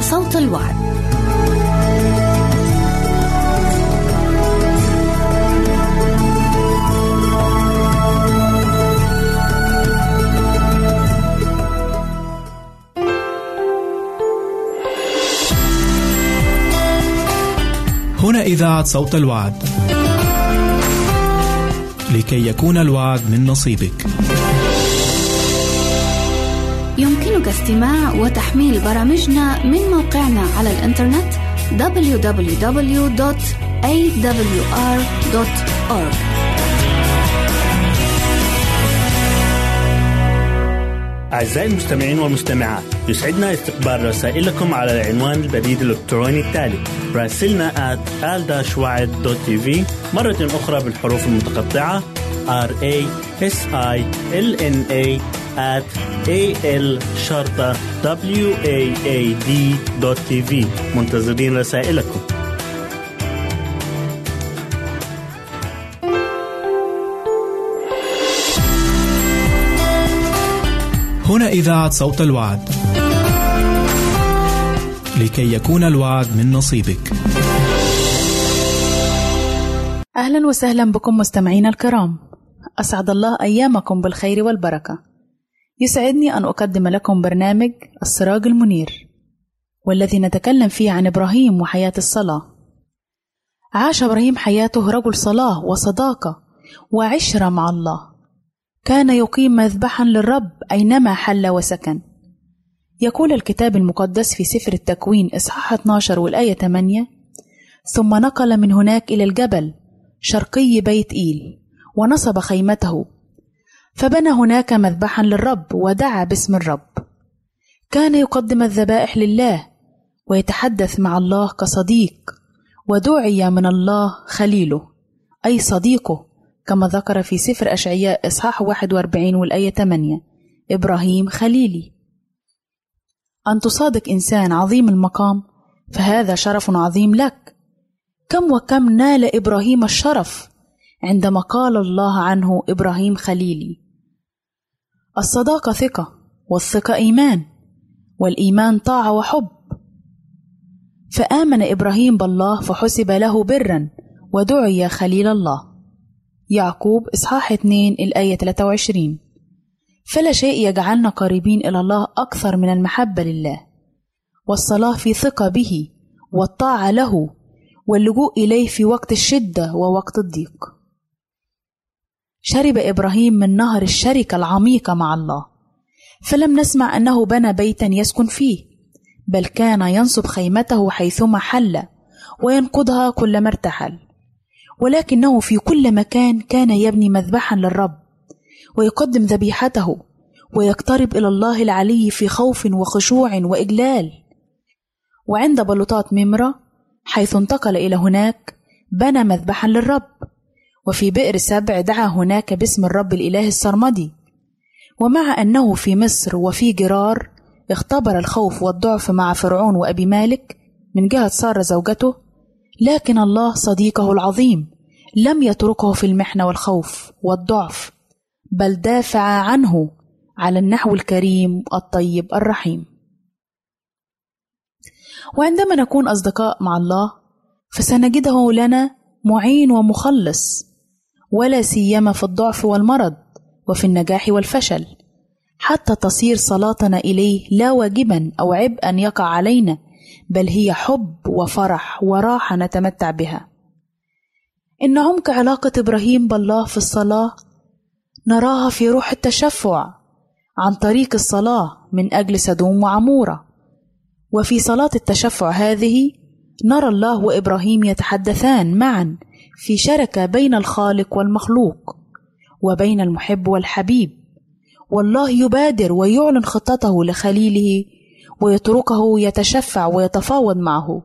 صوت الوعد. هنا إذاعة صوت الوعد. لكي يكون الوعد من نصيبك. استماع وتحميل برامجنا من موقعنا على الإنترنت www.awr.org أعزائي المستمعين والمستمعات يسعدنا استقبال رسائلكم على العنوان البريد الإلكتروني التالي راسلنا at al مرة أخرى بالحروف المتقطعة r a s i l n a at a l شرطة w a a d دوت تي في منتظرين رسائلكم هنا إذاعة صوت الوعد. لكي يكون الوعد من نصيبك. أهلا وسهلا بكم مستمعينا الكرام أسعد الله أيامكم بالخير والبركة يسعدني أن أقدم لكم برنامج السراج المنير والذي نتكلم فيه عن إبراهيم وحياة الصلاة. عاش إبراهيم حياته رجل صلاة وصداقة وعشرة مع الله. كان يقيم مذبحا للرب أينما حل وسكن. يقول الكتاب المقدس في سفر التكوين إصحاح 12 والآية 8 ثم نقل من هناك إلى الجبل شرقي بيت إيل ونصب خيمته فبنى هناك مذبحا للرب ودعا باسم الرب. كان يقدم الذبائح لله ويتحدث مع الله كصديق ودعي من الله خليله أي صديقه كما ذكر في سفر أشعياء إصحاح 41 والآية 8 إبراهيم خليلي. أن تصادق إنسان عظيم المقام فهذا شرف عظيم لك. كم وكم نال إبراهيم الشرف عندما قال الله عنه إبراهيم خليلي الصداقة ثقة والثقة إيمان والإيمان طاعة وحب. فآمن إبراهيم بالله فحسب له برا ودعي خليل الله. يعقوب إصحاح 2 الآية 23 فلا شيء يجعلنا قريبين إلى الله أكثر من المحبة لله والصلاة في ثقة به والطاعة له واللجوء إليه في وقت الشدة ووقت الضيق. شرب إبراهيم من نهر الشركة العميقة مع الله. فلم نسمع أنه بنى بيتا يسكن فيه بل كان ينصب خيمته حيثما حل وينقضها كلما ارتحل. ولكنه في كل مكان كان يبني مذبحا للرب ويقدم ذبيحته ويقترب إلى الله العلي في خوف وخشوع وإجلال. وعند بلوطات ممرة حيث انتقل إلى هناك بنى مذبحا للرب. وفي بئر سبع دعا هناك باسم الرب الإله السرمدي. ومع أنه في مصر وفي جرار اختبر الخوف والضعف مع فرعون وأبي مالك من جهة ساره زوجته لكن الله صديقه العظيم لم يتركه في المحنة والخوف والضعف بل دافع عنه على النحو الكريم الطيب الرحيم. وعندما نكون أصدقاء مع الله فسنجده لنا معين ومخلص ولا سيما في الضعف والمرض وفي النجاح والفشل. حتى تصير صلاتنا إليه لا واجبا أو عبئا يقع علينا بل هي حب وفرح وراحة نتمتع بها. ان عمق علاقه إبراهيم بالله في الصلاة نراها في روح التشفع عن طريق الصلاة من أجل سدوم وعمورة. وفي صلاة التشفع هذه نرى الله وإبراهيم يتحدثان معا في شركة بين الخالق والمخلوق وبين المحب والحبيب والله يبادر ويعلن خطته لخليله ويتركه يتشفع ويتفاوض معه.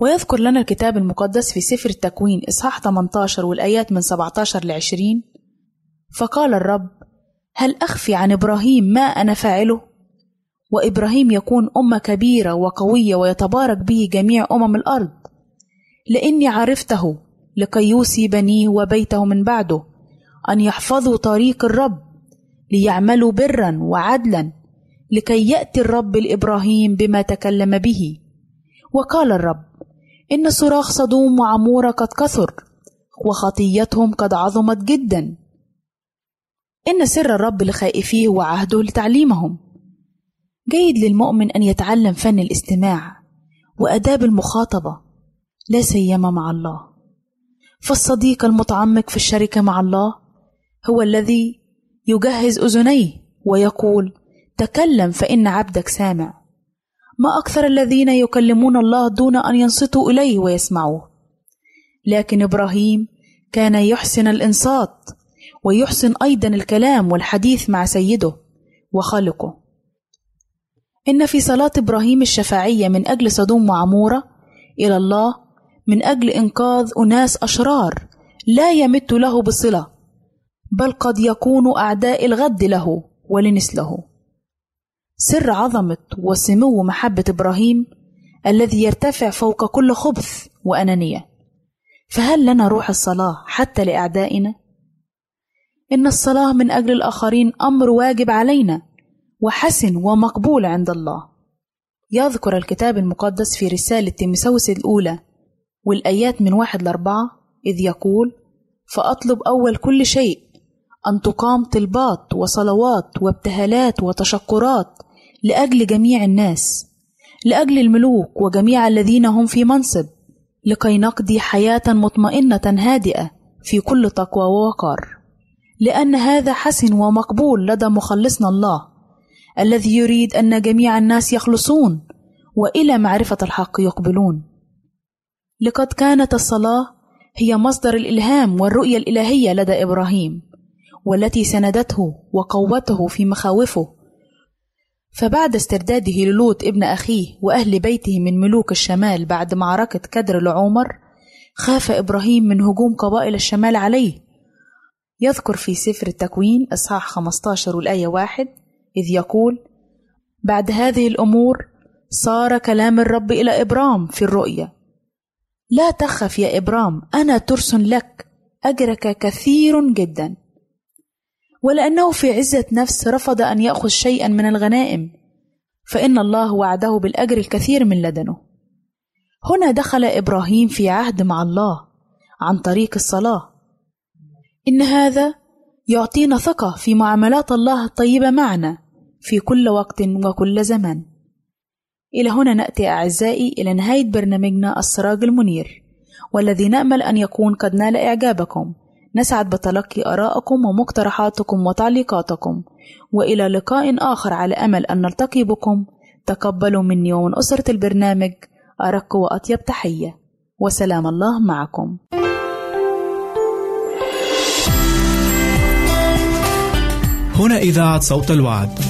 ويذكر لنا الكتاب المقدس في سفر التكوين إصحاح 18 والآيات من 17 ل 20 فقال الرب هل أخفي عن إبراهيم ما أنا فاعله؟ وإبراهيم يكون أمة كبيرة وقوية ويتبارك به جميع أمم الأرض. لإني عرفته لكي يوصي بنيه وبيته من بعده أن يحفظوا طريق الرب ليعملوا برا وعدلا لكي يأتي الرب لإبراهيم بما تكلم به. وقال الرب إن صراخ صدوم وعمورة قد كثر وخطيتهم قد عظمت جدا. إن سر الرب لخائفيه وعهده لتعليمهم. جيد للمؤمن أن يتعلم فن الاستماع وآداب المخاطبة. لا سيما مع الله. فالصديق المتعمق في الشركة مع الله هو الذي يجهز أذنيه ويقول تكلم فإن عبدك سامع. ما أكثر الذين يكلمون الله دون أن ينصتوا إليه ويسمعوه. لكن إبراهيم كان يحسن الإنصات ويحسن أيضا الكلام والحديث مع سيده وخالقه. إن في صلاة إبراهيم الشفاعية من أجل صدوم وعمورة إلى الله من أجل إنقاذ أناس أشرار لا يمت له بصلة بل قد يكون أعداء الغد له ولنسله. سر عظمة وسمو محبة إبراهيم الذي يرتفع فوق كل خبث وأنانية. فهل لنا روح الصلاة حتى لأعدائنا؟ إن الصلاة من أجل الآخرين أمر واجب علينا وحسن ومقبول عند الله. يذكر الكتاب المقدس في رسالة تيمساوس الأولى والآيات من واحد لأربعة إذ يقول فأطلب أول كل شيء أن تقام طلبات وصلوات وابتهالات وتشكرات لأجل جميع الناس لأجل الملوك وجميع الذين هم في منصب لكي نقضي حياة مطمئنة هادئة في كل تقوى ووقار. لأن هذا حسن ومقبول لدى مخلصنا الله الذي يريد أن جميع الناس يخلصون وإلى معرفة الحق يقبلون. لقد كانت الصلاة هي مصدر الإلهام والرؤية الإلهية لدى إبراهيم والتي سندته وقوته في مخاوفه. فبعد استرداده للوط ابن أخيه وأهل بيته من ملوك الشمال بعد معركة كدر لعمر خاف إبراهيم من هجوم قبائل الشمال عليه. يذكر في سفر التكوين إصحاح 15 والآية واحد إذ يقول بعد هذه الأمور صار كلام الرب إلى إبرام في الرؤيا لا تخف يا إبرام أنا ترس لك. أجرك كثير جدا. ولأنه في عزة نفس رفض أن يأخذ شيئا من الغنائم. فإن الله وعده بالأجر الكثير من لدنه. هنا دخل إبراهيم في عهد مع الله عن طريق الصلاة. إن هذا يعطينا ثقة في معاملات الله الطيبة معنا في كل وقت وكل زمان. إلى هنا نأتي أعزائي إلى نهاية برنامجنا السراج المنير والذي نأمل أن يكون قد نال إعجابكم. نسعد بتلقي آرائكم ومقترحاتكم وتعليقاتكم. وإلى لقاء آخر على أمل أن نلتقي بكم. تقبلوا مني ومن أسرة البرنامج أرق وأطيب تحية. وسلام الله معكم. هنا إذاعة صوت الوعد.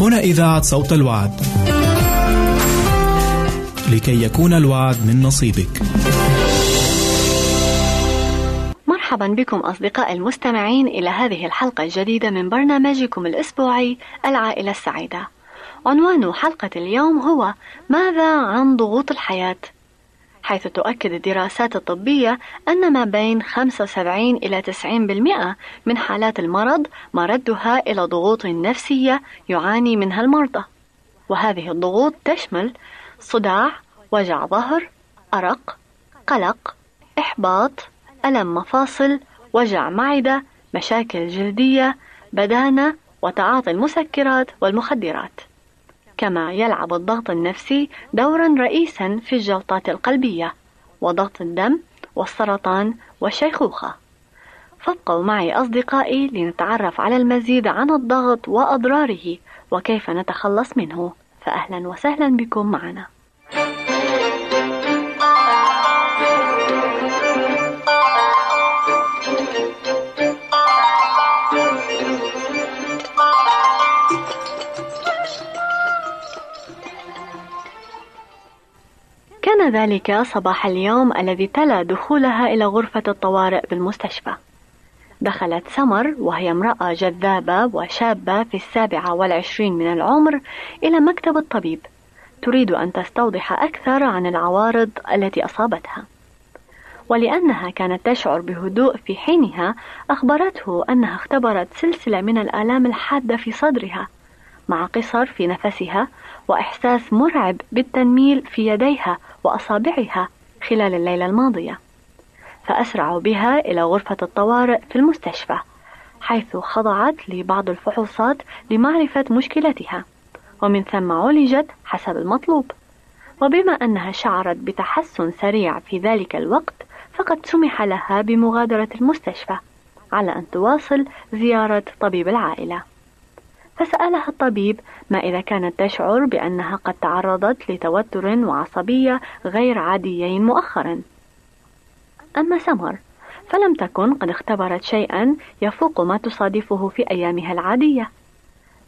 هنا إذاعة صوت الوعد. لكي يكون الوعد من نصيبك. مرحبا بكم أصدقاء المستمعين إلى هذه الحلقة الجديدة من برنامجكم الأسبوعي العائلة السعيدة. عنوان حلقة اليوم هو ماذا عن ضغوط الحياة؟ حيث تؤكد الدراسات الطبية أن ما بين 75 إلى 90% من حالات المرض مردها إلى ضغوط نفسية يعاني منها المرضى. وهذه الضغوط تشمل صداع، وجع ظهر، أرق، قلق، إحباط، ألم مفاصل، وجع معدة، مشاكل جلدية، بدانة، وتعاطي المسكرات والمخدرات. كما يلعب الضغط النفسي دورا رئيسا في الجلطات القلبية وضغط الدم والسرطان والشيخوخة. فابقوا معي أصدقائي لنتعرف على المزيد عن الضغط وأضراره وكيف نتخلص منه. فأهلا وسهلا بكم معنا. كان ذلك صباح اليوم الذي تلا دخولها إلى غرفة الطوارئ بالمستشفى. دخلت سمر وهي امرأة جذابة وشابة في السابعة والعشرين من العمر إلى مكتب الطبيب تريد أن تستوضح أكثر عن العوارض التي أصابتها. ولأنها كانت تشعر بهدوء في حينها أخبرته أنها اختبرت سلسلة من الآلام الحادة في صدرها مع قصر في نفسها وإحساس مرعب بالتنميل في يديها وأصابعها خلال الليلة الماضية. فأسرعوا بها إلى غرفة الطوارئ في المستشفى حيث خضعت لبعض الفحوصات لمعرفة مشكلتها. ومن ثم عولجت حسب المطلوب. وبما أنها شعرت بتحسن سريع في ذلك الوقت فقد سمح لها بمغادرة المستشفى على أن تواصل زيارة طبيب العائلة. فسألها الطبيب ما إذا كانت تشعر بأنها قد تعرضت لتوتر وعصبية غير عاديين مؤخرا. أما سمر فلم تكن قد اختبرت شيئا يفوق ما تصادفه في أيامها العادية.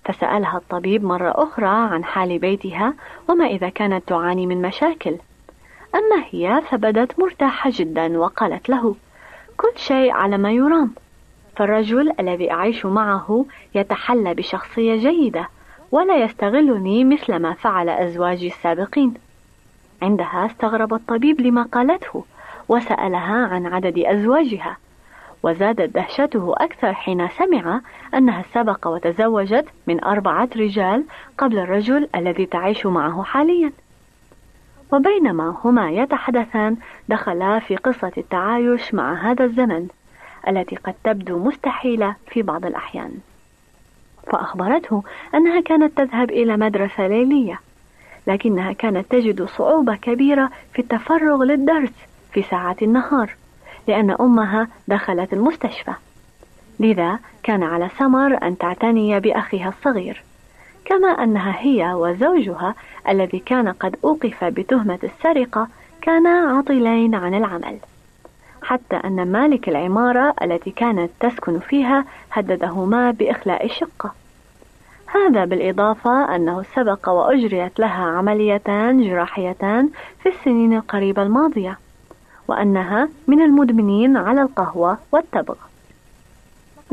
فسألها الطبيب مرة أخرى عن حال بيتها وما إذا كانت تعاني من مشاكل. أما هي فبدت مرتاحة جدا وقالت له كل شيء على ما يرام. فالرجل الذي أعيش معه يتحلى بشخصية جيدة ولا يستغلني مثل ما فعل أزواجي السابقين. عندها استغرب الطبيب لما قالته وسألها عن عدد أزواجها وزادت دهشته أكثر حين سمع أنها سبق وتزوجت من أربعة رجال قبل الرجل الذي تعيش معه حاليا. وبينما هما يتحدثان دخلا في قصة التعايش مع هذا الزمن. التي قد تبدو مستحيلة في بعض الأحيان. فأخبرته أنها كانت تذهب إلى مدرسة ليلية لكنها كانت تجد صعوبة كبيرة في التفرغ للدرس في ساعات النهار لأن أمها دخلت المستشفى. لذا كان على سمر أن تعتني بأخيها الصغير كما أنها هي وزوجها الذي كان قد أوقف بتهمة السرقة كانا عاطلين عن العمل. حتى أن مالك العمارة التي كانت تسكن فيها هددهما بإخلاء الشقة. هذا بالإضافة أنه سبق وأجريت لها عمليتان جراحيتان في السنين القريبة الماضية وأنها من المدمنين على القهوة والتبغ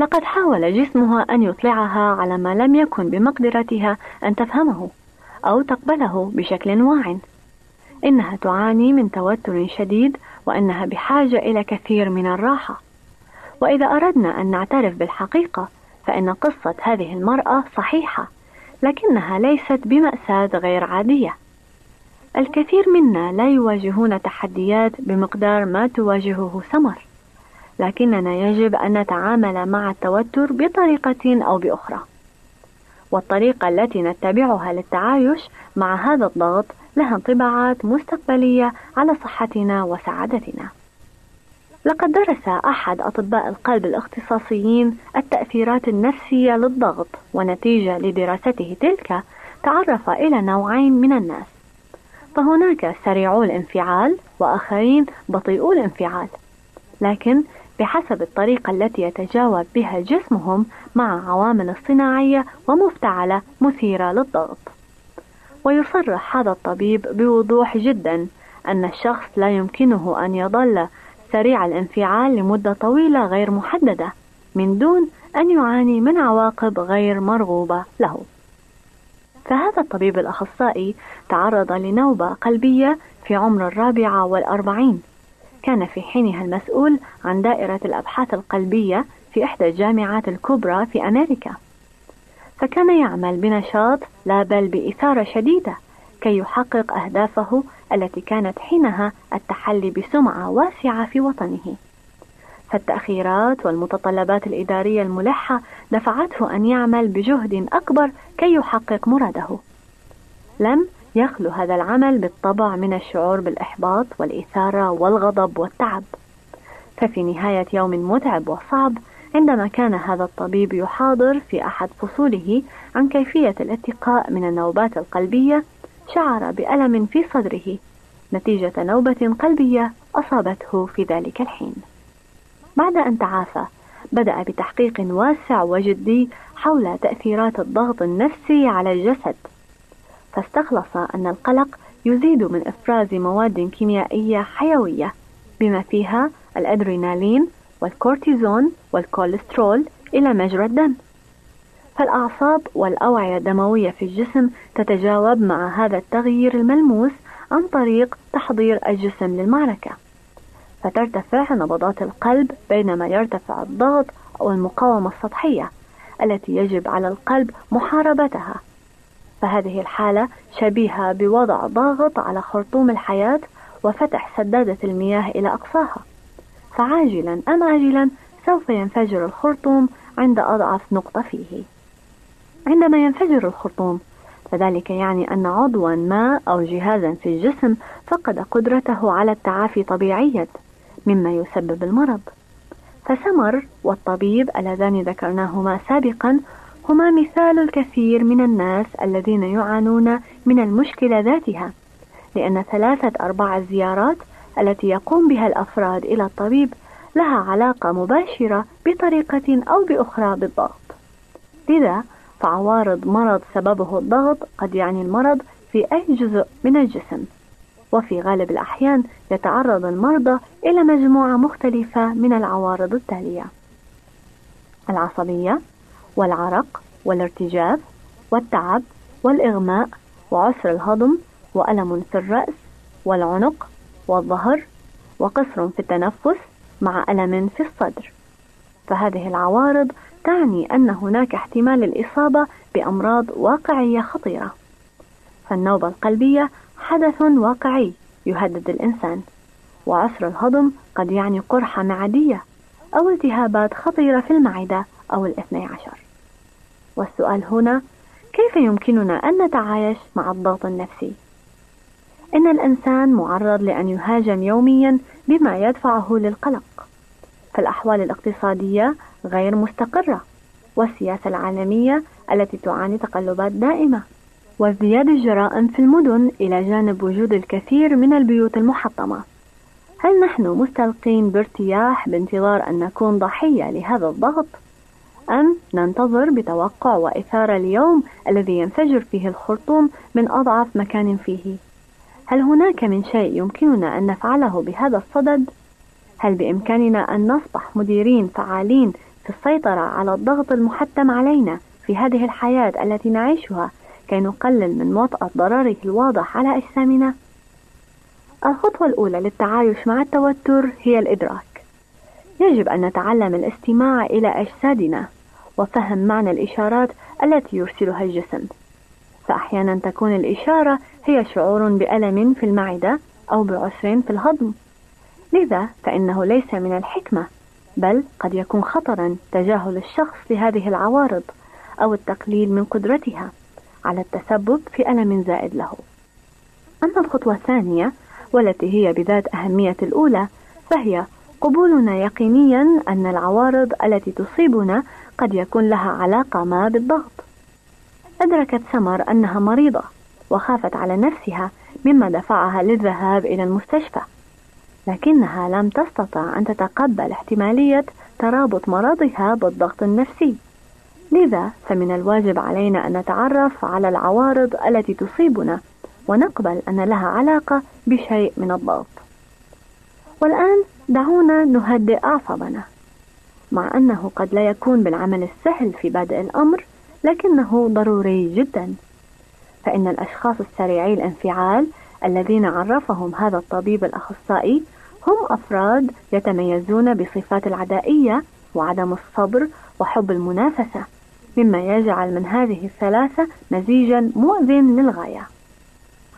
لقد حاول جسمها أن يطلعها على ما لم يكن بمقدرتها أن تفهمه أو تقبله بشكل واع. إنها تعاني من توتر شديد وأنها بحاجة إلى كثير من الراحة. وإذا أردنا أن نعترف بالحقيقة فإن قصة هذه المرأة صحيحة لكنها ليست بمأساة غير عادية. الكثير منا لا يواجهون تحديات بمقدار ما تواجهه سمر لكننا يجب أن نتعامل مع التوتر بطريقة أو بأخرى. والطريقة التي نتبعها للتعايش مع هذا الضغط لها انطباعات مستقبلية على صحتنا وسعادتنا. لقد درس أحد أطباء القلب الاختصاصيين التأثيرات النفسية للضغط ونتيجة لدراسته تلك تعرف إلى نوعين من الناس فهناك سريعو الانفعال وآخرين بطيئو الانفعال لكن بحسب الطريقة التي يتجاوب بها جسمهم مع عوامل اصطناعية ومفتعلة مثيرة للضغط ويصرح هذا الطبيب بوضوح جدا أن الشخص لا يمكنه أن يظل سريع الانفعال لمدة طويلة غير محددة من دون أن يعاني من عواقب غير مرغوبة له. فهذا الطبيب الأخصائي تعرض لنوبة قلبية في عمر الرابعة والأربعين كان في حينها المسؤول عن دائرة الأبحاث القلبية في إحدى الجامعات الكبرى في أمريكا. فكان يعمل بنشاط لا بل بإثارة شديدة كي يحقق أهدافه التي كانت حينها التحلي بسمعة واسعة في وطنه. فالتأخيرات والمتطلبات الإدارية الملحة دفعته أن يعمل بجهد أكبر كي يحقق مراده. لم يخلو هذا العمل بالطبع من الشعور بالإحباط والإثارة والغضب والتعب. ففي نهاية يوم متعب وصعب عندما كان هذا الطبيب يحاضر في أحد فصوله عن كيفية الاتقاء من النوبات القلبية شعر بألم في صدره. نتيجة نوبة قلبية أصابته في ذلك الحين. بعد أن تعافى، بدأ بتحقيق واسع وجدي حول تأثيرات الضغط النفسي على الجسد، فاستخلص أن القلق يزيد من إفراز مواد كيميائية حيوية بما فيها الأدرينالين والكورتيزون والكوليسترول إلى مجرى الدم. فالأعصاب والأوعية الدموية في الجسم تتجاوب مع هذا التغيير الملموس عن طريق تحضير الجسم للمعركة فترتفع نبضات القلب بينما يرتفع الضغط أو المقاومة السطحية التي يجب على القلب محاربتها فهذه الحالة شبيهة بوضع ضاغط على خرطوم الحياة وفتح سدادة المياه إلى أقصاها. فعاجلا أم آجلا سوف ينفجر الخرطوم عند أضعف نقطة فيه. عندما ينفجر الخرطوم فذلك يعني أن عضوا ما أو جهازا في الجسم فقد قدرته على التعافي طبيعيا مما يسبب المرض. فسمر والطبيب اللذان ذكرناهما سابقا هما مثال الكثير من الناس الذين يعانون من المشكلة ذاتها لأن ثلاثة أرباع الزيارات التي يقوم بها الأفراد إلى الطبيب لها علاقة مباشرة بطريقة أو بأخرى بالضغط. لذا فعوارض مرض سببه الضغط قد يعني المرض في أي جزء من الجسم. وفي غالب الأحيان يتعرض المرضى إلى مجموعة مختلفة من العوارض التالية. العصبية والعرق والارتجاف والتعب والإغماء وعسر الهضم وألم في الرأس والعنق والظهر وقصر في التنفس مع ألم في الصدر. فهذه العوارض تعني أن هناك احتمال الإصابة بأمراض واقعية خطيرة. فالنوبة القلبية حدث واقعي يهدد الإنسان وعسر الهضم قد يعني قرحة معدية أو التهابات خطيرة في المعدة أو الاثني عشر. والسؤال هنا كيف يمكننا أن نتعايش مع الضغط النفسي؟ إن الإنسان معرض لأن يهاجم يوميا بما يدفعه للقلق فالأحوال الاقتصادية غير مستقرة والسياسة العالمية التي تعاني تقلبات دائمة وازدياد الجرائم في المدن إلى جانب وجود الكثير من البيوت المحطمة هل نحن مستلقين بارتياح بانتظار أن نكون ضحية لهذا الضغط؟ أم ننتظر بتوقع وإثارة اليوم الذي ينفجر فيه الخرطوم من أضعف مكان فيه؟ هل هناك من شيء يمكننا أن نفعله بهذا الصدد؟ هل بإمكاننا أن نصبح مديرين فعالين في السيطرة على الضغط المحتم علينا في هذه الحياة التي نعيشها كي نقلل من وطأة ضرره الواضح على أجسامنا؟ الخطوة الأولى للتعايش مع التوتر هي الإدراك. يجب أن نتعلم الاستماع إلى أجسادنا وفهم معنى الإشارات التي يرسلها الجسم. فأحيانا تكون الإشارة هي شعور بألم في المعدة أو بعسر في الهضم. لذا فإنه ليس من الحكمة بل قد يكون خطرا تجاهل الشخص لهذه العوارض أو التقليل من قدرتها على التسبب في ألم زائد له. أما الخطوة الثانية والتي هي بذات أهمية الأولى فهي قبولنا يقينيا أن العوارض التي تصيبنا قد يكون لها علاقة ما بالضغط. أدركت سمر أنها مريضة وخافت على نفسها مما دفعها للذهاب إلى المستشفى. لكنها لم تستطع أن تتقبل احتمالية ترابط مرضها بالضغط النفسي. لذا فمن الواجب علينا أن نتعرف على العوارض التي تصيبنا ونقبل أن لها علاقة بشيء من الضغط. والآن دعونا نهدئ أعصابنا. مع أنه قد لا يكون بالعمل السهل في بادئ الأمر، لكنه ضروري جدا. فإن الأشخاص السريعي الانفعال الذين عرفهم هذا الطبيب الأخصائي هم أفراد يتميزون بصفات العدائية وعدم الصبر وحب المنافسة، مما يجعل من هذه الثلاثة مزيجا مؤذن للغاية.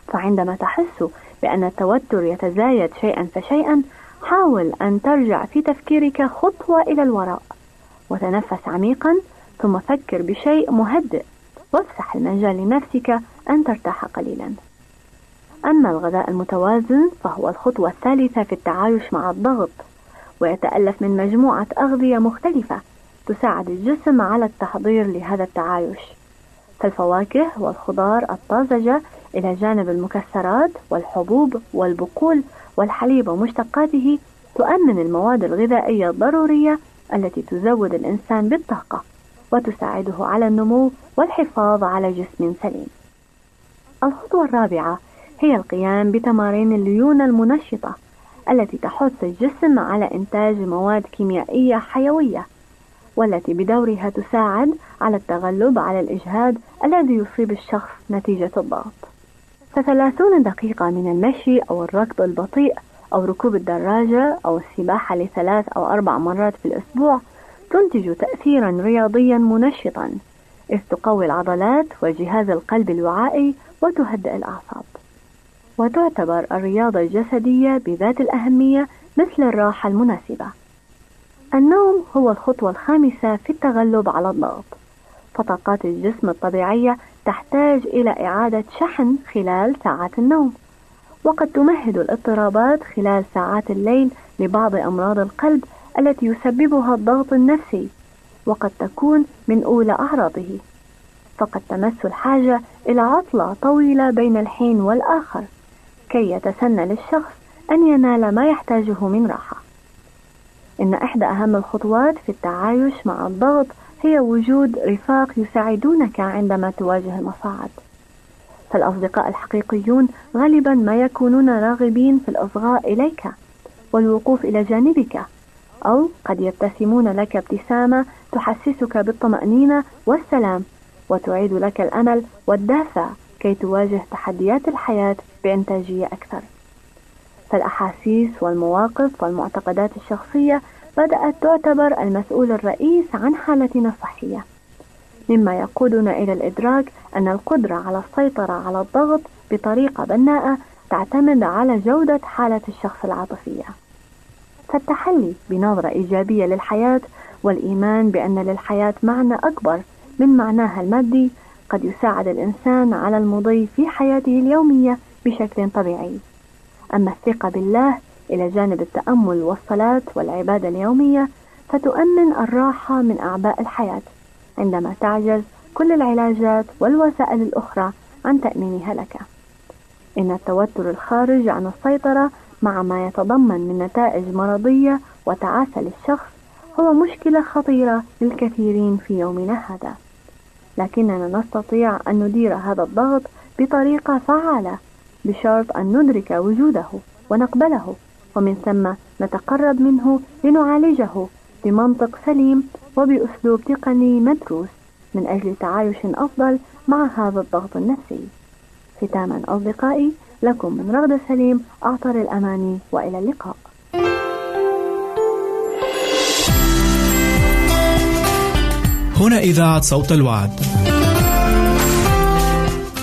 فعندما تحس بأن التوتر يتزايد شيئا فشيئا حاول أن ترجع في تفكيرك خطوة إلى الوراء. وتنفس عميقا ثم فكر بشيء مهدئ. وافسح المجال لنفسك أن ترتاح قليلا. أما الغذاء المتوازن فهو الخطوة الثالثة في التعايش مع الضغط. ويتألف من مجموعة أغذية مختلفة تساعد الجسم على التحضير لهذا التعايش. فالفواكه والخضار الطازجة إلى جانب المكسرات والحبوب والبقول والحليب ومشتقاته تؤمن المواد الغذائية الضرورية التي تزود الإنسان بالطاقة وتساعده على النمو والحفاظ على جسم سليم. الخطوة الرابعة هي القيام بتمارين الليونة المنشطة التي تحث الجسم على إنتاج مواد كيميائية حيوية والتي بدورها تساعد على التغلب على الإجهاد الذي يصيب الشخص نتيجة الضغط. فثلاثون دقيقة من المشي أو الركض البطيء أو ركوب الدراجة أو السباحة لثلاث أو أربع مرات في الأسبوع تنتج تأثيرا رياضيا منشطا إذ تقوي العضلات وجهاز القلب الوعائي وتهدئ الأعصاب. وتعتبر الرياضة الجسدية بذات الأهمية مثل الراحة المناسبة. النوم هو الخطوة الخامسة في التغلب على الضغط. فطاقات الجسم الطبيعية تحتاج إلى إعادة شحن خلال ساعات النوم. وقد تمهد الاضطرابات خلال ساعات الليل لبعض أمراض القلب التي يسببها الضغط النفسي وقد تكون من أولى أعراضه. فقد تمس الحاجة إلى عطلة طويلة بين الحين والآخر كي يتسنى للشخص أن ينال ما يحتاجه من راحة. إن إحدى أهم الخطوات في التعايش مع الضغط هي وجود رفاق يساعدونك عندما تواجه المصاعب فالأصدقاء الحقيقيون غالبا ما يكونون راغبين في الإصغاء إليك والوقوف إلى جانبك أو قد يبتسمون لك ابتسامة تحسسك بالطمأنينة والسلام وتعيد لك الأمل والدافع كي تواجه تحديات الحياة بإنتاجية أكثر. فالأحاسيس والمواقف والمعتقدات الشخصية بدأت تعتبر المسؤول الرئيس عن حالتنا الصحية. مما يقودنا إلى الإدراك أن القدرة على السيطرة على الضغط بطريقة بناءة تعتمد على جودة حالة الشخص العاطفية. فالتحلي بنظرة إيجابية للحياة والإيمان بأن للحياة معنى أكبر من معناها المادي قد يساعد الإنسان على المضي في حياته اليومية بشكل طبيعي. أما الثقة بالله إلى جانب التأمل والصلاة والعبادة اليومية فتؤمن الراحة من أعباء الحياة عندما تعجز كل العلاجات والوسائل الأخرى عن تأمينها لك. إن التوتر الخارج عن السيطرة مع ما يتضمن من نتائج مرضية وتعاسة للشخص هو مشكلة خطيرة للكثيرين في يومنا هذا لكننا نستطيع أن ندير هذا الضغط بطريقة فعالة بشرط أن ندرك وجوده ونقبله ومن ثم نتقرب منه لنعالجه بمنطق سليم وبأسلوب تقني مدروس من أجل تعايش أفضل مع هذا الضغط النفسي ختاما أصدقائي لكم من رغدة سليم أعطر الأماني وإلى اللقاء هنا إذاعة صوت الوعد.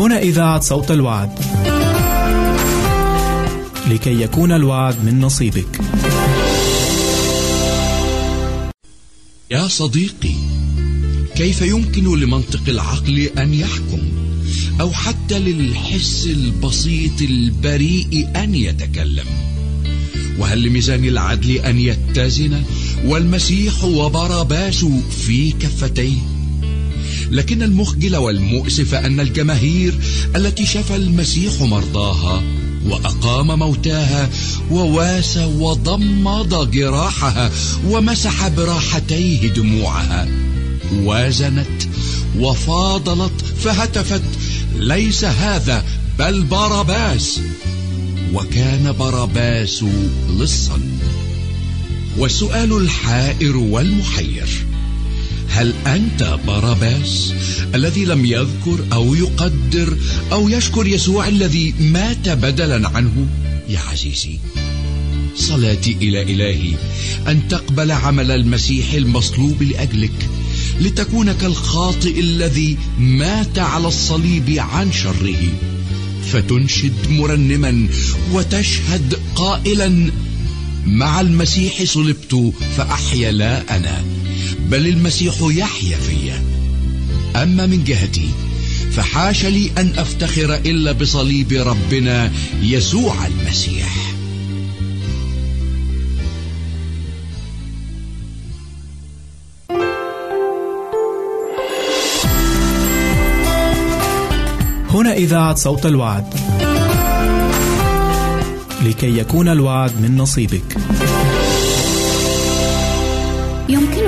هنا إذاعة صوت الوعد. لكي يكون الوعد من نصيبك. يا صديقي كيف يمكن لمنطق العقل أن يحكم أو حتى للحس البسيط البريء أن يتكلم وهل لميزان العدل أن يتزن والمسيح وبرباس في كفتيه لكن المخجل والمؤسف أن الجماهير التي شفى المسيح مرضاها وأقام موتاها وواسى وضمد جراحها ومسح براحتيه دموعها وازنت وفاضلت فهتفت ليس هذا بل باراباس وكان باراباس لصا. والسؤال الحائر والمحير هل أنت باراباس الذي لم يذكر أو يقدر أو يشكر يسوع الذي مات بدلا عنه؟ يا عزيزي صلاتي إلى إلهي أن تقبل عمل المسيح المصلوب لأجلك لتكون كالخاطئ الذي مات على الصليب عن شره. فتنشد مرنما وتشهد قائلا مع المسيح صلبت فأحيا لا أنا. بل المسيح يحيا فيا أما من جهتي فحاش لي أن أفتخر إلا بصليب ربنا يسوع المسيح هنا إذاعة صوت الوعد. لكي يكون الوعد من نصيبك.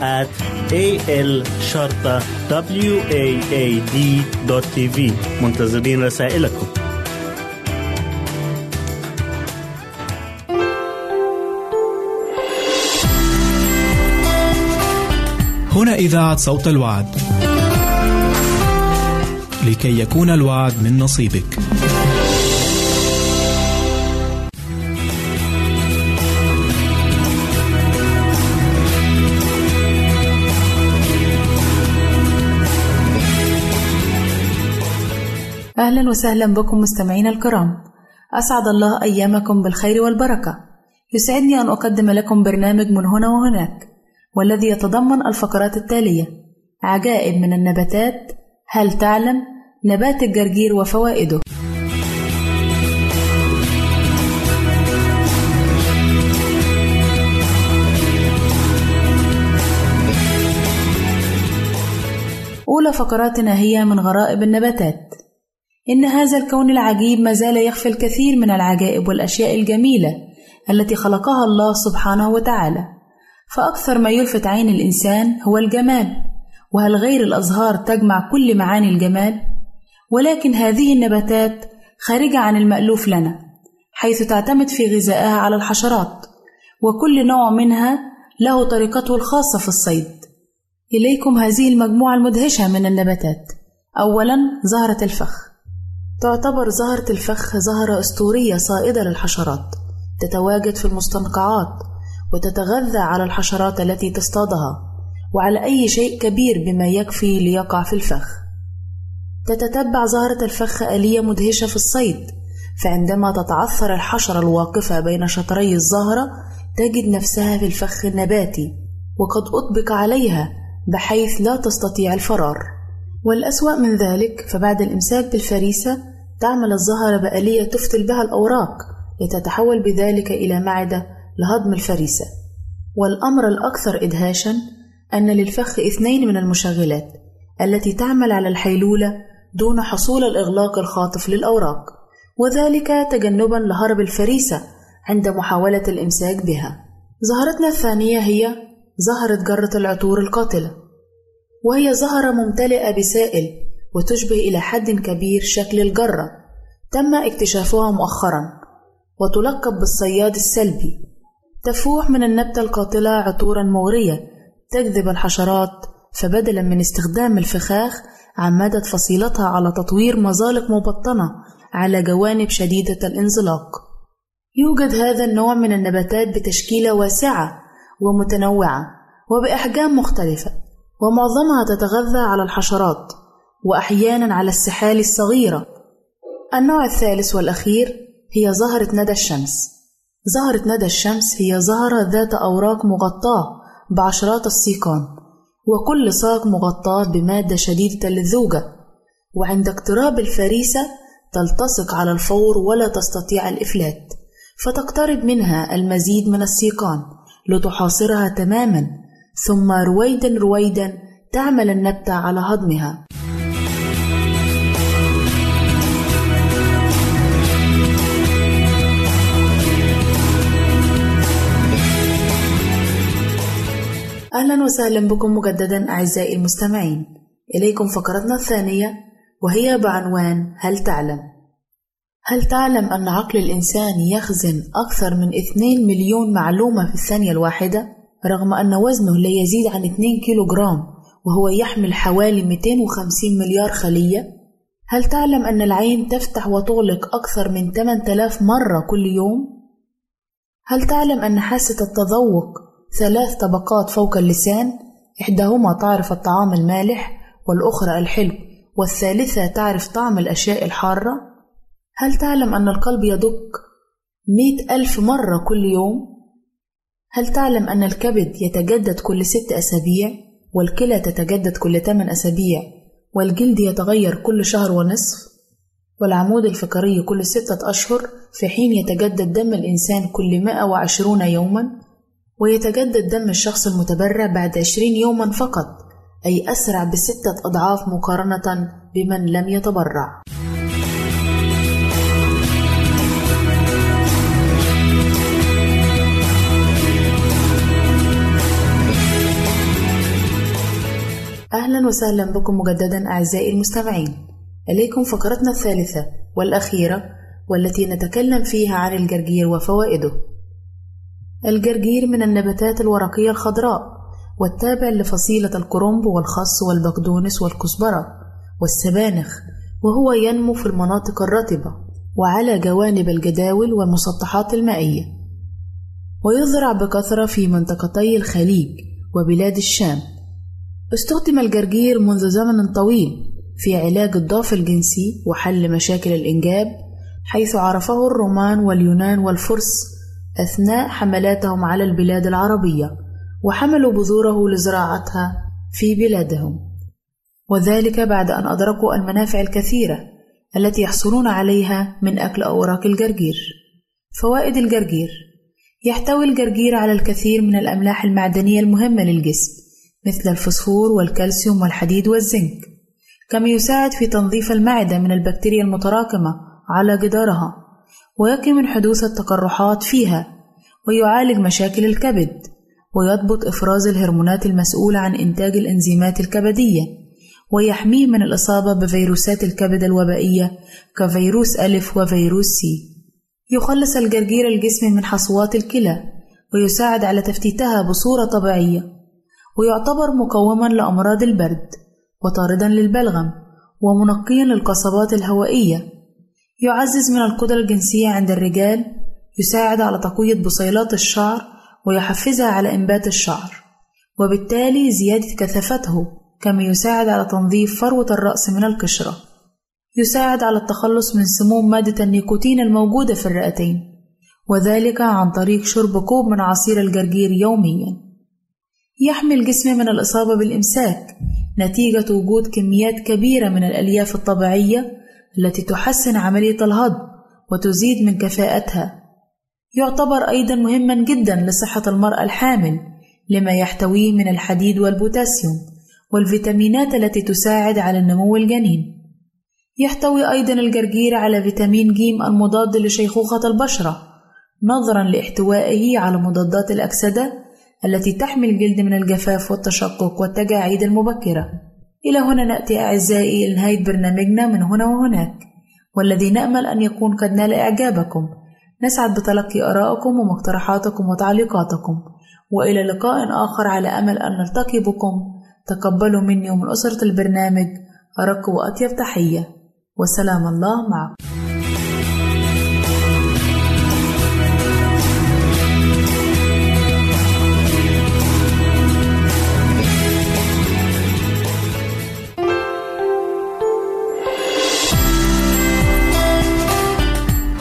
at a l شرطة w a a d tv منتظرين رسائلكم هنا إذاعة صوت الوعد. لكي يكون الوعد من نصيبك. أهلا وسهلا بكم مستمعينا الكرام. أسعد الله أيامكم بالخير والبركة. يسعدني أن أقدم لكم برنامج من هنا وهناك والذي يتضمن الفقرات التالية. عجائب من النباتات هل تعلم؟ نبات الجرجير وفوائده. أولى فقراتنا هي من غرائب النباتات. إن هذا الكون العجيب ما زال يخفي الكثير من العجائب والأشياء الجميلة التي خلقها الله سبحانه وتعالى. فأكثر ما يلفت عين الإنسان هو الجمال. وهل غير الأزهار تجمع كل معاني الجمال؟ ولكن هذه النباتات خارجة عن المألوف لنا حيث تعتمد في غذائها على الحشرات وكل نوع منها له طريقته الخاصة في الصيد. إليكم هذه المجموعة المدهشة من النباتات. أولا زهرة الفخ. تعتبر زهرة الفخ زهرة أسطورية صائدة للحشرات تتواجد في المستنقعات وتتغذى على الحشرات التي تصطادها وعلى أي شيء كبير بما يكفي ليقع في الفخ. تتتبع زهرة الفخ آلية مدهشة في الصيد فعندما تتعثر الحشرة الواقفة بين شطري الزهرة تجد نفسها في الفخ النباتي وقد أطبق عليها بحيث لا تستطيع الفرار. والأسوأ من ذلك فبعد الإمساك بالفريسة تعمل الزهرة بآلية تفتل بها الأوراق لتتحول بذلك إلى معدة لهضم الفريسة. والأمر الأكثر إدهاشا أن للفخ اثنين من المشغلات التي تعمل على الحيلولة دون حصول الإغلاق الخاطف للأوراق وذلك تجنبا لهرب الفريسة عند محاولة الإمساك بها. زهرتنا الثانية هي زهرة جرة العطور القاتلة. وهي زهرة ممتلئة بسائل وتشبه إلى حد كبير شكل الجرة. تم اكتشافها مؤخرا وتلقب بالصياد السلبي. تفوح من النبتة القاتلة عطورا مغرية تجذب الحشرات فبدلا من استخدام الفخاخ عمدت فصيلتها على تطوير مزالق مبطنة على جوانب شديدة الانزلاق. يوجد هذا النوع من النباتات بتشكيلة واسعة ومتنوعة وبأحجام مختلفة. ومعظمها تتغذى على الحشرات وأحيانا على السحال الصغيرة. النوع الثالث والأخير هي زهرة ندى الشمس. زهرة ندى الشمس هي زهرة ذات أوراق مغطاة بعشرات السيقان وكل ساق مغطاة بمادة شديدة اللزوجة وعند اقتراب الفريسة تلتصق على الفور ولا تستطيع الإفلات فتقترب منها المزيد من السيقان لتحاصرها تماما. ثم رويدا رويدا تعمل النبتة على هضمها. أهلا وسهلا بكم مجددا أعزائي المستمعين. إليكم فقرتنا الثانية وهي بعنوان هل تعلم؟ هل تعلم أن عقل الإنسان يخزن أكثر من 2 مليون معلومة في الثانية الواحدة؟ رغم أن وزنه لا يزيد عن 2 كيلو جرام وهو يحمل حوالي 250 مليار خلية؟ هل تعلم أن العين تفتح وتغلق أكثر من 8000 مرة كل يوم؟ هل تعلم أن حاسة التذوق ثلاث طبقات فوق اللسان إحداهما تعرف الطعام المالح والأخرى الحلو والثالثة تعرف طعم الأشياء الحارة هل تعلم أن القلب يدق مئة ألف مرة كل يوم هل تعلم أن الكبد يتجدد كل ست أسابيع والكلى تتجدد كل ثمان أسابيع والجلد يتغير كل شهر ونصف والعمود الفقري كل ستة أشهر في حين يتجدد دم الإنسان كل 120 يوما ويتجدد دم الشخص المتبرع بعد 20 يوما فقط أي أسرع بستة أضعاف مقارنة بمن لم يتبرع. أهلا وسهلا بكم مجددا أعزائي المستمعين. إليكم فقرتنا الثالثة والأخيرة والتي نتكلم فيها عن الجرجير وفوائده. الجرجير من النباتات الورقية الخضراء والتابع لفصيلة الكرنب والخس والبقدونس والكزبرة والسبانخ وهو ينمو في المناطق الرطبة وعلى جوانب الجداول والمسطحات المائية. ويزرع بكثرة في منطقتي الخليج وبلاد الشام. استخدم الجرجير منذ زمن طويل في علاج الضعف الجنسي وحل مشاكل الإنجاب حيث عرفه الرومان واليونان والفرس أثناء حملاتهم على البلاد العربية وحملوا بذوره لزراعتها في بلادهم. وذلك بعد أن أدركوا المنافع الكثيرة التي يحصلون عليها من أكل أوراق الجرجير. فوائد الجرجير يحتوي الجرجير على الكثير من الأملاح المعدنية المهمة للجسم مثل الفوسفور والكالسيوم والحديد والزنك كما يساعد في تنظيف المعدة من البكتيريا المتراكمة على جدارها ويقي من حدوث التقرحات فيها ويعالج مشاكل الكبد ويضبط إفراز الهرمونات المسؤولة عن إنتاج الإنزيمات الكبدية ويحميه من الإصابة بفيروسات الكبد الوبائية كفيروس ألف وفيروس سي. يخلص الجرجير الجسم من حصوات الكلى ويساعد على تفتيتها بصورة طبيعية. ويعتبر مقوما لأمراض البرد وطاردا للبلغم ومنقيا للقصبات الهوائية. يعزز من القدرة الجنسية عند الرجال يساعد على تقوية بصيلات الشعر ويحفزها على إنبات الشعر وبالتالي زيادة كثافته كما يساعد على تنظيف فروة الرأس من القشرة. يساعد على التخلص من سموم مادة النيكوتين الموجودة في الرئتين وذلك عن طريق شرب كوب من عصير الجرجير يوميا. يحمي الجسم من الإصابة بالإمساك. نتيجة وجود كميات كبيرة من الألياف الطبيعية التي تحسن عملية الهضم وتزيد من كفاءتها. يعتبر أيضا مهما جدا لصحة المرأة الحامل لما يحتويه من الحديد والبوتاسيوم والفيتامينات التي تساعد على النمو الجنين. يحتوي أيضا الجرجير على فيتامين ج المضاد لشيخوخة البشرة نظرا لاحتوائه على مضادات الأكسدة التي تحمي الجلد من الجفاف والتشقق والتجاعيد المبكرة. إلى هنا نأتي أعزائي إلى نهاية برنامجنا من هنا وهناك. والذي نأمل أن يكون قد نال إعجابكم. نسعد بتلقي آرائكم ومقترحاتكم وتعليقاتكم. وإلى لقاء آخر على أمل أن نلتقي بكم. تقبلوا مني ومن أسرة البرنامج. أرق وأطيب تحية. وسلام الله معكم.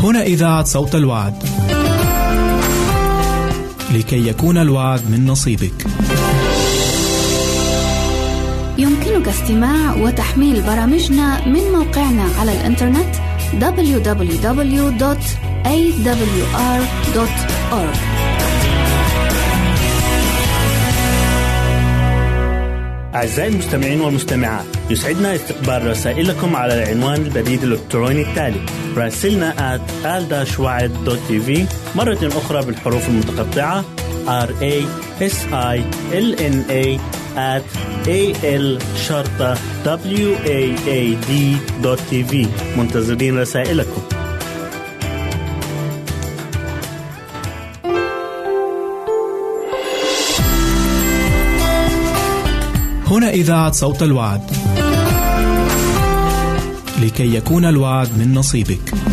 هنا إذاعة صوت الوعد. لكي يكون الوعد من نصيبك. يمكنك استماع وتحميل برامجنا من موقعنا على الإنترنت www.awr.org أعزائي المستمعين والمستمعات يسعدنا استقبال رسائلكم على العنوان البريد الإلكتروني التالي راسلنا at مرة أخرى بالحروف المتقطعة. R a s i l n a at a l شرطة w a a d دوت تي في منتظرين رسائلكم. هنا إذاعة صوت الوعد. لكي يكون الوعد من نصيبك.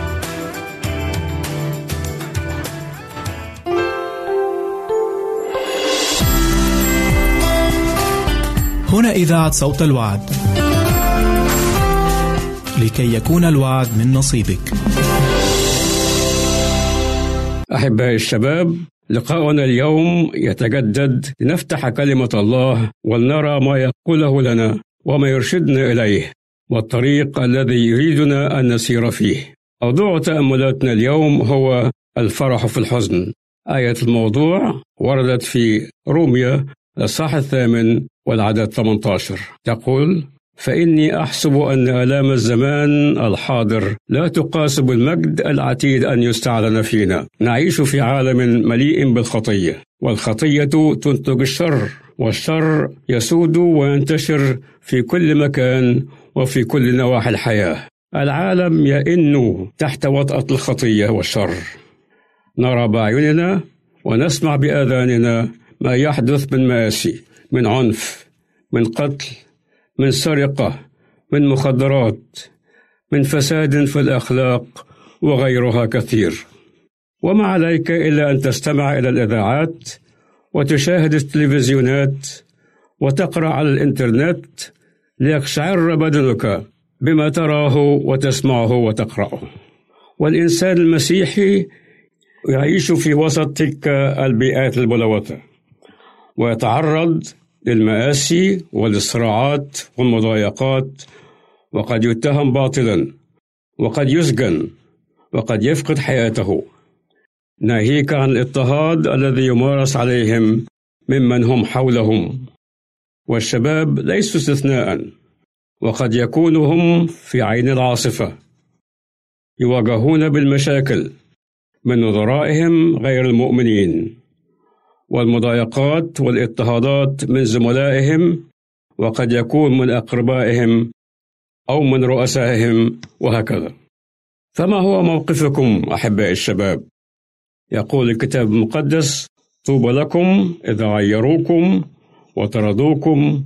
هنا إذاعة صوت الوعد. لكي يكون الوعد من نصيبك. أحبائي الشباب لقاؤنا اليوم يتجدد لنفتح كلمة الله ولنرى ما يقوله لنا وما يرشدنا إليه والطريق الذي يريدنا أن نسير فيه موضوع تأملاتنا اليوم هو الفرح في الحزن آية الموضوع وردت في روميا الصح الثامن والعدد 18 تقول فإني أحسب أن آلام الزمان الحاضر لا تقاس بالمجد العتيد أن يستعلن فينا. نعيش في عالم مليء بالخطية والخطية تنتج الشر والشر يسود وينتشر في كل مكان وفي كل نواحي الحياة. العالم يئن تحت وطأة الخطية والشر. نرى بأعيننا ونسمع بآذاننا ما يحدث من مآسي من عنف من قتل من سرقة من مخدرات من فساد في الأخلاق وغيرها كثير. وما عليك إلا أن تستمع إلى الإذاعات وتشاهد التلفزيونات وتقرأ على الإنترنت ليقشعر بدنك بما تراه وتسمعه وتقرأه. والإنسان المسيحي يعيش في وسط تلك البيئات الملوثة ويتعرض للمآسي والصراعات والمضايقات وقد يتهم باطلا وقد يسجن وقد يفقد حياته. ناهيك عن الاضطهاد الذي يمارس عليهم ممن هم حولهم. والشباب ليسوا استثناء وقد يكونوا هم في عين العاصفة. يواجهون بالمشاكل من نظرائهم غير المؤمنين. والمضايقات والاضطهادات من زملائهم وقد يكون من أقربائهم أو من رؤسائهم وهكذا. فما هو موقفكم أحبائي الشباب؟ يقول الكتاب المقدس طوبى لكم إذا عيروكم وطردوكم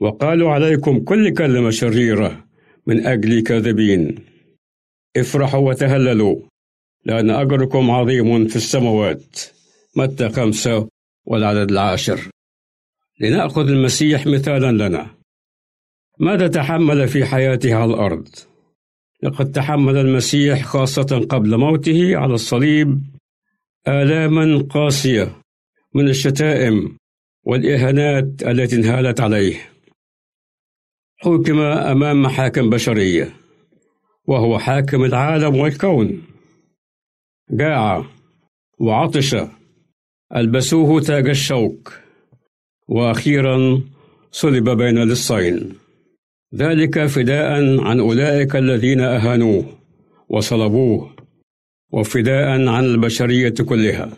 وقالوا عليكم كل كلمة شريرة من أجل كاذبين. افرحوا وتهللوا لأن أجركم عظيم في السماوات. متى خمسة والعدد العاشر. لنأخذ المسيح مثالا لنا. ماذا تحمل في حياته على الأرض؟ لقد تحمل المسيح خاصة قبل موته على الصليب آلاما قاسية من الشتائم والإهانات التي انهالت عليه. حكم أمام محاكم بشرية وهو حاكم العالم والكون. جاع وعطش ألبسوه تاج الشوك. وأخيرا صلب بين للصين. ذلك فداء عن أولئك الذين أهانوه وصلبوه وفداء عن البشرية كلها.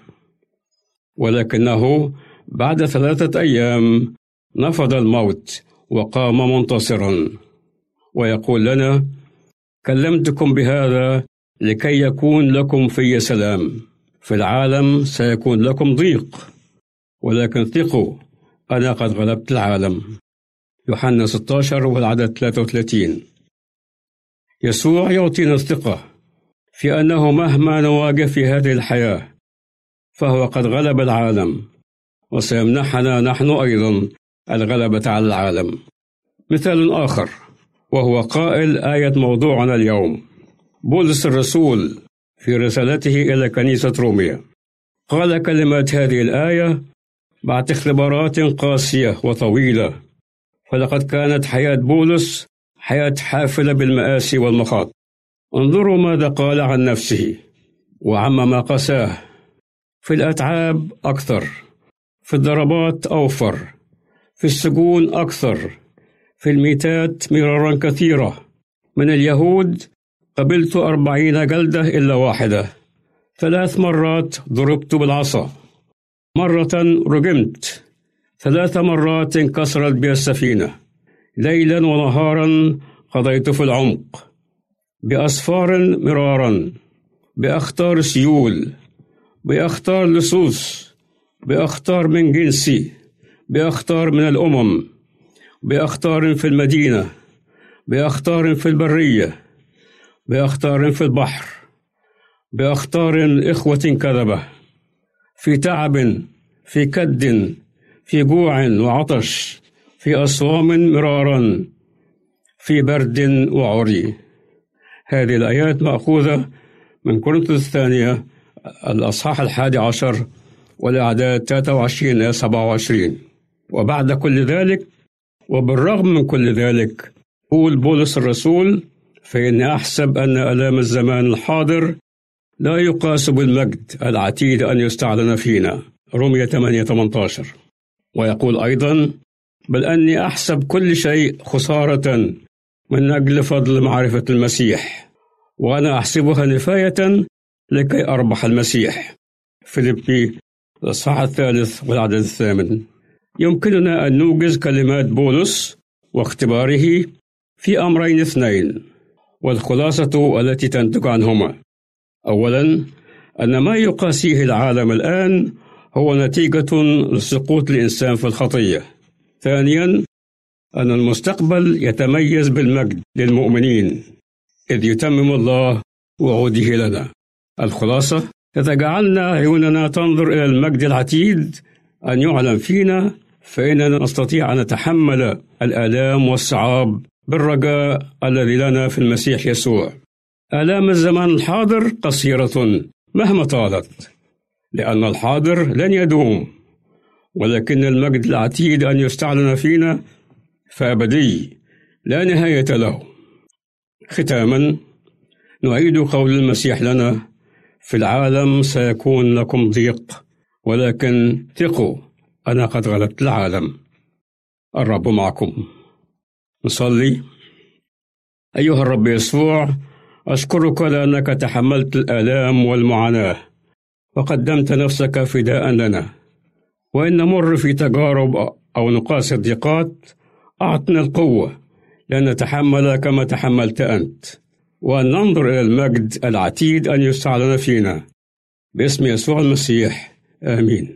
ولكنه بعد ثلاثة أيام نفض الموت وقام منتصرا. ويقول لنا كلمتكم بهذا لكي يكون لكم في سلام. في العالم سيكون لكم ضيق ولكن ثقوا أنا قد غلبت العالم. يوحنا 16 والعدد 33 يسوع يعطينا الثقة في أنه مهما نواجه في هذه الحياة فهو قد غلب العالم وسيمنحنا نحن أيضا الغلبة على العالم. مثال آخر وهو قائل آية موضوعنا اليوم. بولس الرسول في رسالته إلى كنيسة روميا. قال كلمات هذه الآية بعد اختبارات قاسية وطويلة. فلقد كانت حياة بولس حياة حافلة بالمآسي والمخاط. انظروا ماذا قال عن نفسه وعما قساه. في الأتعاب أكثر في الضربات أوفر في السجون أكثر في الميتات مرارا كثيرة. من اليهود قبلت أربعين جلدة إلا واحدة. ثلاث مرات ضربت بالعصا. مرة رجمت. ثلاث مرات انكسرت بي السفينة. ليلا ونهارا قضيت في العمق. بأسفار مرارا. بأخطار سيول. بأخطار لصوص. بأخطار من جنسي. بأخطار من الأمم. بأخطار في المدينة. بأخطار في البرية. بأخطار في البحر بأخطار إخوة كذبة في تعب في كد في جوع وعطش في أصوام مرارا في برد وعري. هذه الآيات مأخوذة من كورنثوس الثانية الأصحاح الحادي عشر والأعداد 23 إلى 27 وبعد كل ذلك وبالرغم من كل ذلك قول بولس الرسول فإني أحسب أن ألام الزمان الحاضر لا يقاس بالمجد العتيد أن يستعلن فينا. رومية 8 18 ويقول أيضا بل أني أحسب كل شيء خسارة من أجل فضل معرفة المسيح وأنا أحسبها نفاية لكي أربح المسيح. فيليبي الإصحاح الثالث والعدد الثامن. يمكننا أن نوجز كلمات بولس واختباره في أمرين اثنين. والخلاصة التي تنتج عنهما. أولا أن ما يقاسيه العالم الآن هو نتيجة لسقوط الإنسان في الخطية. ثانيا أن المستقبل يتميز بالمجد للمؤمنين إذ يتمم الله وعوده لنا. الخلاصة إذا جعلنا عيوننا تنظر إلى المجد العتيد أن يعلن فينا فإننا نستطيع أن نتحمل الآلام والصعاب بالرجاء الذي لنا في المسيح يسوع. آلام الزمان الحاضر قصيرة مهما طالت لأن الحاضر لن يدوم ولكن المجد العتيد أن يستعلن فينا فأبدي لا نهاية له. ختاما نعيد قول المسيح لنا في العالم سيكون لكم ضيق ولكن ثقوا أنا قد غلبت العالم. الرب معكم. نصلي أيها الرب يسوع أشكرك لأنك تحملت الآلام والمعاناة وقدمت نفسك فداء لنا. وإن نمر في تجارب أو نقاس الضيقات أعطنا القوة لأن نتحمل كما تحملت أنت. وأن ننظر إلى المجد العتيد أن يستعلن فينا. باسم يسوع المسيح آمين.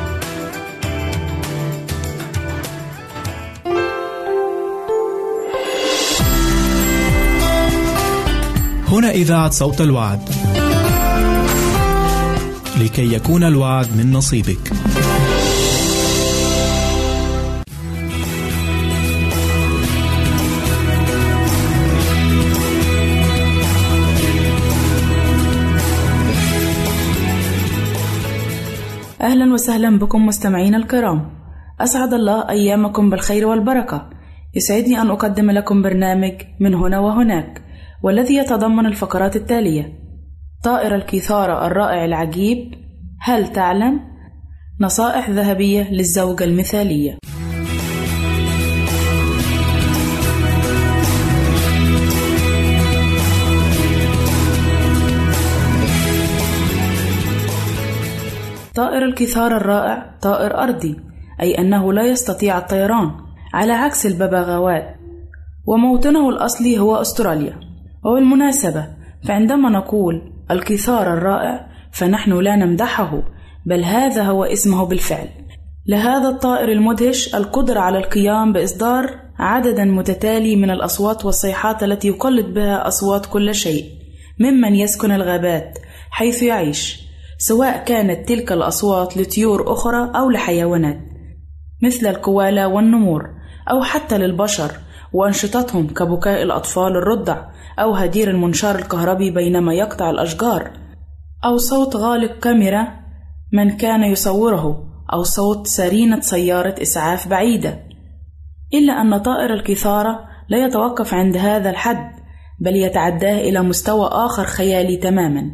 هنا إذاعة صوت الوعد. لكي يكون الوعد من نصيبك. أهلا وسهلا بكم مستمعينا الكرام أسعد الله أيامكم بالخير والبركة يسعدني أن أقدم لكم برنامج من هنا وهناك والذي يتضمن الفقرات التالية. طائر الكيثارة الرائع العجيب هل تعلم؟ نصائح ذهبية للزوجة المثالية. طائر الكثار الرائع طائر أرضي أي أنه لا يستطيع الطيران على عكس الببغاوات. وموطنه الأصلي هو أستراليا. وبالمناسبة فعندما نقول الكثار الرائع فنحن لا نمدحه بل هذا هو اسمه بالفعل. لهذا الطائر المدهش القدرة على القيام بإصدار عددا متتالي من الأصوات والصيحات التي يقلد بها أصوات كل شيء ممن يسكن الغابات حيث يعيش سواء كانت تلك الأصوات لطيور أخرى أو لحيوانات مثل الكوالا والنمور أو حتى للبشر وأنشطتهم كبكاء الأطفال الرضع أو هدير المنشار الكهربي بينما يقطع الأشجار أو صوت غالق كاميرا من كان يصوره أو صوت سرينة سيارة إسعاف بعيدة. إلا أن طائر الكثارة لا يتوقف عند هذا الحد بل يتعداه إلى مستوى آخر خيالي تماما.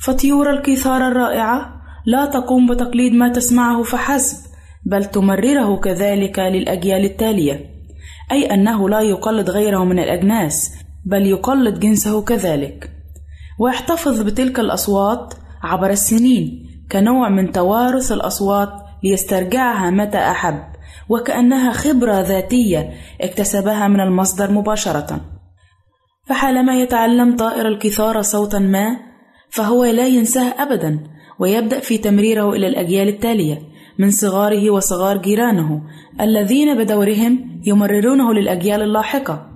فطيور الكثارة الرائعة لا تقوم بتقليد ما تسمعه فحسب بل تمرره كذلك للأجيال التالية. أي أنه لا يقلد غيره من الأجناس بل يقلد جنسه كذلك. ويحتفظ بتلك الأصوات عبر السنين كنوع من توارث الأصوات ليسترجعها متى أحب وكأنها خبرة ذاتية اكتسبها من المصدر مباشرة. فحالما يتعلم طائر الكثارة صوتا ما فهو لا ينساه أبدا ويبدأ في تمريره إلى الأجيال التالية من صغاره وصغار جيرانه الذين بدورهم يمررونه للأجيال اللاحقة.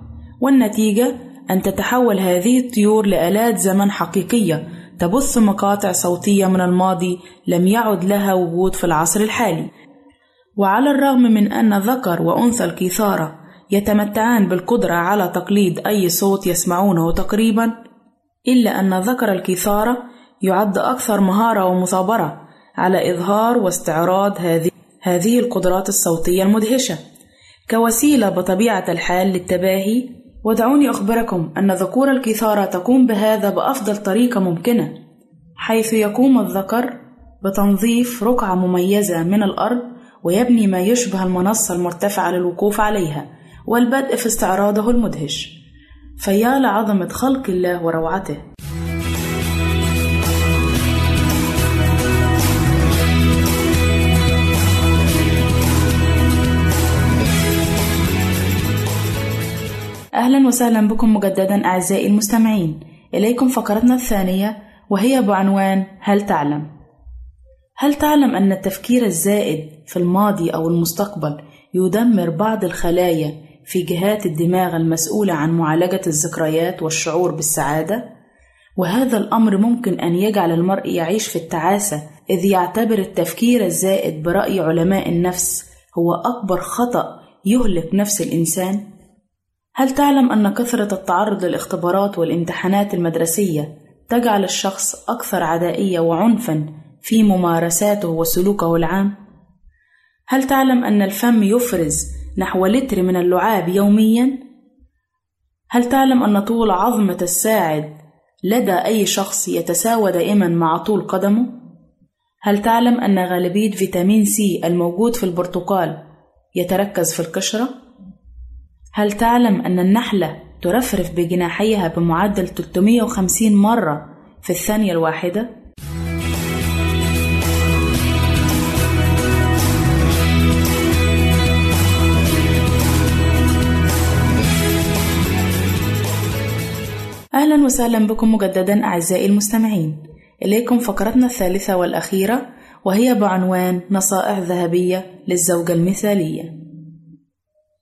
والنتيجة أن تتحول هذه الطيور لآلات زمن حقيقية تبث مقاطع صوتية من الماضي لم يعد لها وجود في العصر الحالي. وعلى الرغم من أن ذكر وأنثى الكثارة يتمتعان بالقدرة على تقليد أي صوت يسمعونه تقريبا إلا أن ذكر الكثارة يعد أكثر مهارة ومثابرة على إظهار واستعراض هذه هذه القدرات الصوتية المدهشة. كوسيلة بطبيعة الحال للتباهي ودعوني أخبركم أن ذكور الكثارة تقوم بهذا بأفضل طريقة ممكنة حيث يقوم الذكر بتنظيف رقعة مميزة من الأرض ويبني ما يشبه المنصة المرتفعة للوقوف عليها والبدء في استعراضه المدهش. فيا لعظمة خلق الله وروعته. أهلا وسهلا بكم مجددا أعزائي المستمعين إليكم فقرتنا الثانية وهي بعنوان هل تعلم؟ هل تعلم أن التفكير الزائد في الماضي أو المستقبل يدمر بعض الخلايا في جهات الدماغ المسؤولة عن معالجة الذكريات والشعور بالسعادة؟ وهذا الأمر ممكن أن يجعل المرء يعيش في التعاسة إذ يعتبر التفكير الزائد برأي علماء النفس هو أكبر خطأ يهلك نفس الإنسان؟ هل تعلم أن كثرة التعرض للاختبارات والامتحانات المدرسية تجعل الشخص أكثر عدائية وعنفًا في ممارساته وسلوكه العام؟ هل تعلم أن الفم يفرز نحو لتر من اللعاب يوميًا؟ هل تعلم أن طول عظمة الساعد لدى أي شخص يتساوى دائمًا مع طول قدمه؟ هل تعلم أن غالبية فيتامين سي الموجود في البرتقال يتركز في القشرة؟ هل تعلم أن النحلة ترفرف بجناحيها بمعدل 350 مرة في الثانية الواحدة؟ أهلا وسهلا بكم مجددا أعزائي المستمعين إليكم فقرتنا الثالثة والأخيرة وهي بعنوان نصائح ذهبية للزوجة المثالية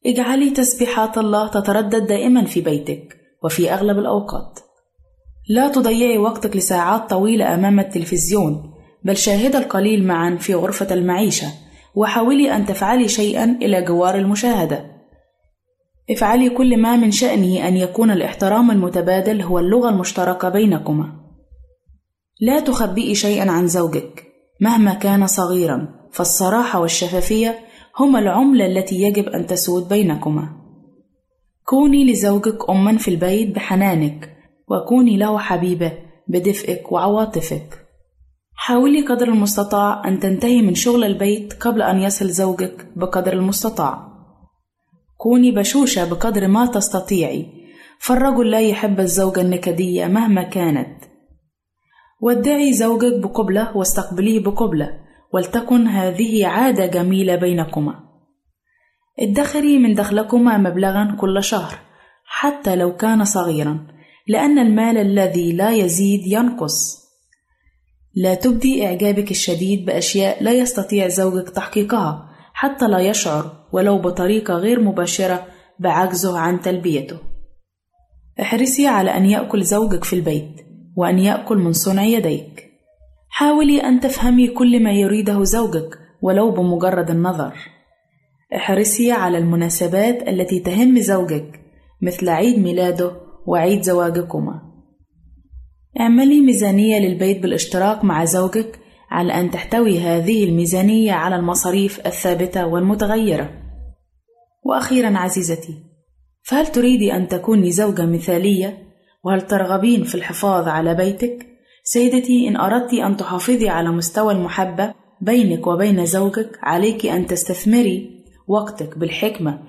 اجعلي تسبيحات الله تتردد دائما في بيتك وفي أغلب الأوقات. لا تضيعي وقتك لساعات طويلة أمام التلفزيون بل شاهد القليل معا في غرفة المعيشة وحاولي أن تفعلي شيئا إلى جوار المشاهدة. افعلي كل ما من شأنه أن يكون الاحترام المتبادل هو اللغة المشتركة بينكما. لا تخبئي شيئا عن زوجك مهما كان صغيرا فالصراحة والشفافية هما العملة التي يجب أن تسود بينكما. كوني لزوجك أما في البيت بحنانك، وكوني له حبيبة بدفئك وعواطفك. حاولي قدر المستطاع أن تنتهي من شغل البيت قبل أن يصل زوجك بقدر المستطاع. كوني بشوشة بقدر ما تستطيعي، فالرجل لا يحب الزوجة النكدية مهما كانت. ودعي زوجك بقبلة واستقبليه بقبلة، ولتكن هذه عادة جميلة بينكما. ادخري من دخلكما مبلغا كل شهر حتى لو كان صغيرا، لأن المال الذي لا يزيد ينقص. لا تبدي إعجابك الشديد بأشياء لا يستطيع زوجك تحقيقها حتى لا يشعر ولو بطريقة غير مباشرة بعجزه عن تلبيته. احرصي على أن يأكل زوجك في البيت وأن يأكل من صنع يديك. حاولي أن تفهمي كل ما يريده زوجك ولو بمجرد النظر. احرصي على المناسبات التي تهم زوجك مثل عيد ميلاده وعيد زواجكما. اعملي ميزانية للبيت بالاشتراك مع زوجك على أن تحتوي هذه الميزانية على المصاريف الثابتة والمتغيرة. وأخيرا عزيزتي، فهل تريدي أن تكوني زوجة مثالية؟ وهل ترغبين في الحفاظ على بيتك؟ سيدتي إن أردت أن تحافظي على مستوى المحبة بينك وبين زوجك عليك أن تستثمري وقتك بالحكمة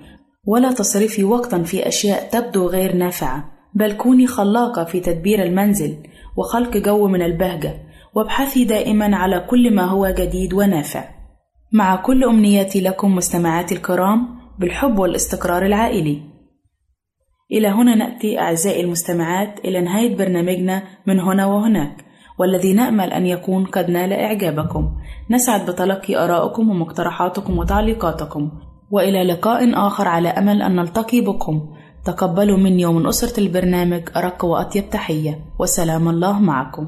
ولا تصرفي وقتا في أشياء تبدو غير نافعة. بل كوني خلاقة في تدبير المنزل وخلق جو من البهجة وابحثي دائما على كل ما هو جديد ونافع. مع كل أمنياتي لكم مستمعاتي الكرام بالحب والاستقرار العائلي. إلى هنا نأتي أعزائي المستمعات إلى نهاية برنامجنا من هنا وهناك والذي نأمل أن يكون قد نال إعجابكم. نسعد بتلقي آرائكم ومقترحاتكم وتعليقاتكم وإلى لقاء آخر على أمل أن نلتقي بكم. تقبلوا مني ومن أسرة البرنامج أرق وأطيب تحية وسلام الله معكم.